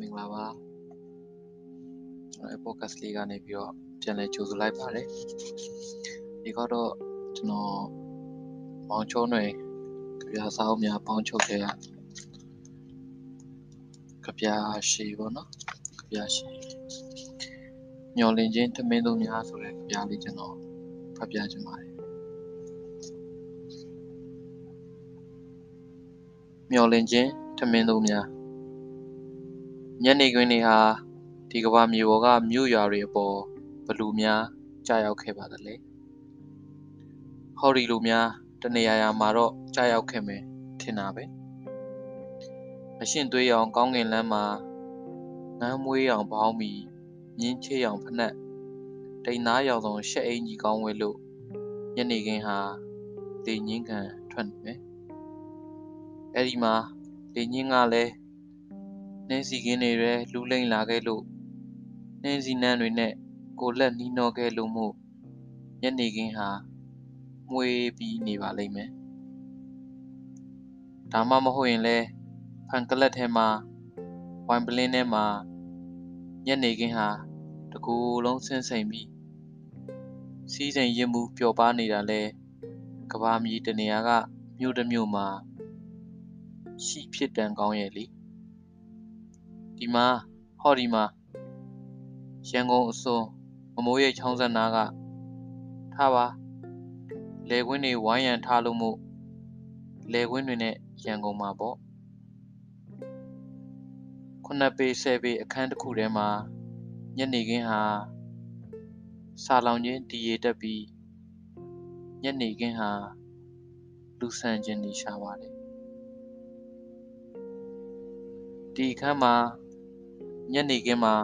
မင်္ဂလာပါကျွန်တော် podcast လေးကနေပြီးတော့ပြန်လည်ကြိုဆိုလိုက်ပါတယ်ဒီကတော့ကျွန်တော်မောင်ချုံးတွေကြပြစာအုပ်များပေါင်းချုပ်ခဲ့ရကြပြရှိပေါ့နော်ကြပြရှိမျောလင်းခြင်းထမင်းသုံးများဆိုတဲ့ကြပြလေးကျွန်တော်ဖတ်ပြချင်ပါတယ်မျောလင်းခြင်းထမင်းသုံးများ ညနေခင်းတွေဟာဒီကမ္ဘာမြေပေါ်ကမြို့ရွာတွေအပေါ်ဘလူများကြာရောက်ခဲ့ပါသလဲဟော်ဒီလိုများတနေရာရာမှာတော့ကြာရောက်ခဲ့မယ်ထင်တာပဲအရှင်သွေးရောင်ကောင်းကင်လမ်းမှာငမ်းမွေးရောင်ဘောင်းမီမြင်းချေးရောင်ဖနက်တိန်သားရောင်ဆောင်ရှက်အင်ကြီးကောင်းဝဲလို့ညနေခင်းဟာလေညင်းခံထွက်နေမယ်အဲ့ဒီမှာလေညင်းကလည်း နှင်းစီကင်းတွေရဲလူလိမ့်လာခဲ့လို့နှင်းစီနန်းတွေနဲ့ကိုလက်နီးနှောခဲ့လို့မို့ညနေခင်းဟာမွေးပြီးနေပါလိမ့်မယ်ဒါမှမဟုတ်ရင်လဲဖန်ကလတ်ထဲမှာဝိုင်ပလင်းထဲမှာညနေခင်းဟာတကူလုံးဆင်းစိမ်ပြီးစီးစိမ်ရင်မှုပျော်ပါနေတာလဲကဘာမြေတနေရာကမြို့တစ်မြို့မှာရှိဖြစ်တန်ကောင်းရဲ့လေ ဒီမှာဟောဒီမှာရန်ကုန်အစွန်မမိုးရိပ်ချောင်းစက်နာကထားပါလေကွင်းတွေဝိုင်းရန်ထားလို့မို့လေကွင်းတွေနဲ့ရန်ကုန်မှာပေါ့ခုနှစ်ပေဆယ်ပေအခန်းတစ်ခုထဲမှာညနေခင်းဟာစာလောင်ချင်းတည်ရတက်ပြီးညနေခင်းဟာလူဆန်ခြင်းနေရှာပါတယ်ဒီအခန်းမှာ ညနေခင်းမှာ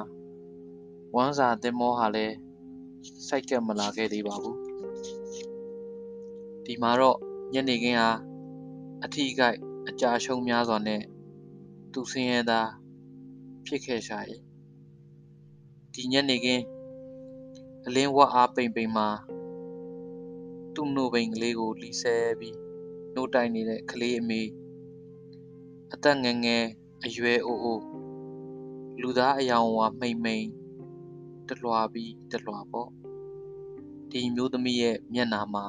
ဝမ်းစာတင်မောဟာလည်းစိုက်ကက်မလာခဲ့သေးပါဘူးဒီမှာတော့ညနေခင်းဟာအထီးကိုက်အကြာရှုံးများစွာနဲ့သူဆင်းရဲသားဖြစ်ခဲ့ရှာရဲ့ဒီညနေခင်းအလင်းဝတ်အားပိန်ပိန်မှာသူ့နှုတ်ပိန်ကလေးကိုလီဆဲပြီးနှုတ်တိုက်နေတဲ့ကလေးအမေအသက်ငယ်ငယ်အရွယ်အိုအို လူသားအယောင်ဝါမိန်မိန်တလွာပြီးတလွာပေါ့ဒီမျိုးသမီးရဲ့မျက်နာမှာ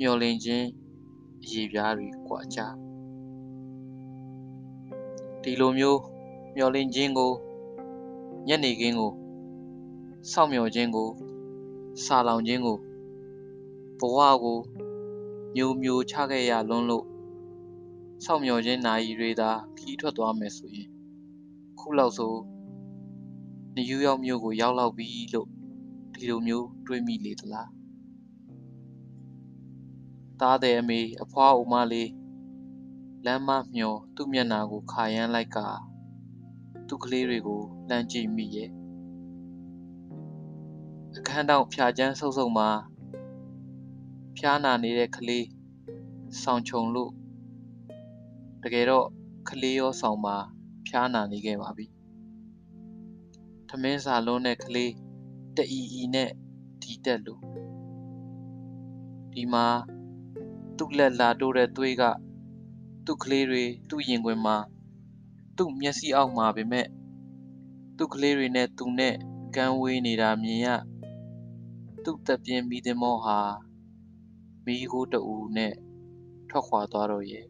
မျောလင်းခြင်းအရေးပြားတွေကွာကြဒီလိုမျိုးမျောလင်းခြင်းကိုညနေခင်းကိုစောင့်မျှော်ခြင်းကိုစာလောင်ခြင်းကိုဘဝကိုမျိုးမျိုးချခဲ့ရလွန်းလို့စောင့်မျှော်ခြင်းနိုင်တွေသာခီးထွက်သွားမယ်ဆိုရင် ခုလောက်ဆိုနယူးယောက်မြို့ကိုရောက်လောက်ပြီလို့ဒီလိုမျိုးတွေးမိလေသလားသားတဲ့အမေအဖွားအိုမလေးလမ်းမမျောသူ့မျက်နာကိုခါရမ်းလိုက်ကသူ့ကလေးတွေကိုလှမ်းကြည့်မိရဲ့အခန်းတောင်ဖြာချမ်းဆုပ်ဆုပ်မှာဖျားနာနေတဲ့ကလေးဆောင်ချုံလို့တကယ်တော့ကလေးရောဆောင်မှာ ဖျားနာနေခဲ့ပါပြီထမင်းစာလုံးတဲ့ကလေးတအီအီနဲ့ဒီတက်လို့ဒီမှာသူ့လက်လာတိုးတဲ့သွေးကသူ့ကလေးတွေသူ့ရင်ခွင်မှာသူ့မျက်စိအောက်မှာပဲမဲ့သူ့ကလေးတွေနဲ့သူနဲ့ကမ်းဝေးနေတာမြင်ရသူ့တပ်ပြင်းမိသမောဟာမိခိုးတူနဲ့ထွက်ခွာသွားတော့ရဲ့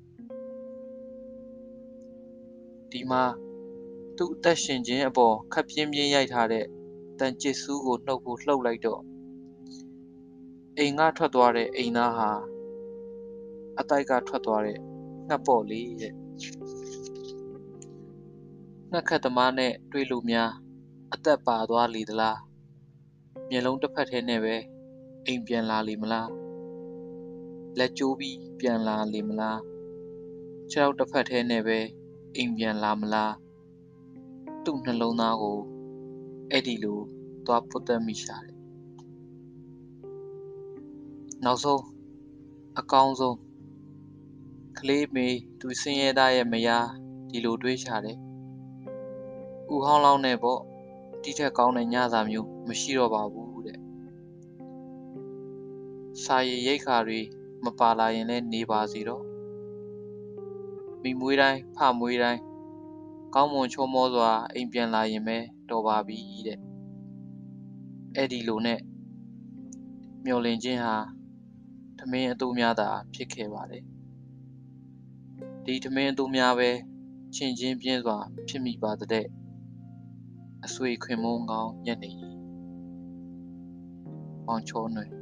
ဒီမှာသူ့အသက်ရှင်ခြင်းအပေါ်ခပ်ပြင်းပြင်းရိုက်ထားတဲ့တန်ကျစ်ဆူးကိုနှုတ်ဖို့လှုပ်လိုက်တော့အိမ်ကထွက်သွားတဲ့အိမ်သားဟာအတိုက်ကထွက်သွားတဲ့ငှက်ပေါ့လေးတဲ့ငှက်ခတ်သမားနဲ့တွေ့လို့များအသက်ပါသွားလေသလားမျက်လုံးတစ်ဖက်ထဲနဲ့ပဲအိမ်ပြန်လာလေမလားလက်ကျိုးပြီးပြန်လာလေမလားခြေထောက်တစ်ဖက်ထဲနဲ့ပဲ အိမ်ပြန်လာမလားသူ့နှလုံးသားကိုအဲ့ဒီလိုသွားပုတ်တက်မိရှာတယ်နောက်ဆုံးအကောင်းဆုံးကလေးမေသူစင်းရဲသားရဲ့မယားဒီလိုတွေးရှာတယ်ဥဟောင်းလောင်းနဲ့ပေါ့တိထက်ကောင်းတဲ့ညစာမျိုးမရှိတော့ပါဘူးတဲ့စာရည်ရိတ်ခါတွေမပါလာရင်လည်းနေပါစီတော့ မိမွေးတိုင်းဖမွေးတိုင်းကောင်းမွန်ချောမောစွာအိမ်ပြန်လာရင်ပဲတော်ပါပြီတဲ့အဲ့ဒီလိုနဲ့မျောလင့်ခြင်းဟာထမင်းအတူများသာဖြစ်ခဲ့ပါတယ်ဒီထမင်းအတူများပဲချင်းချင်းပြင်းစွာဖြစ်မိပါတဲ့အဆွေခွင်မုန်းကောင်းညက်နေ၏ပေါင်ချောနွယ်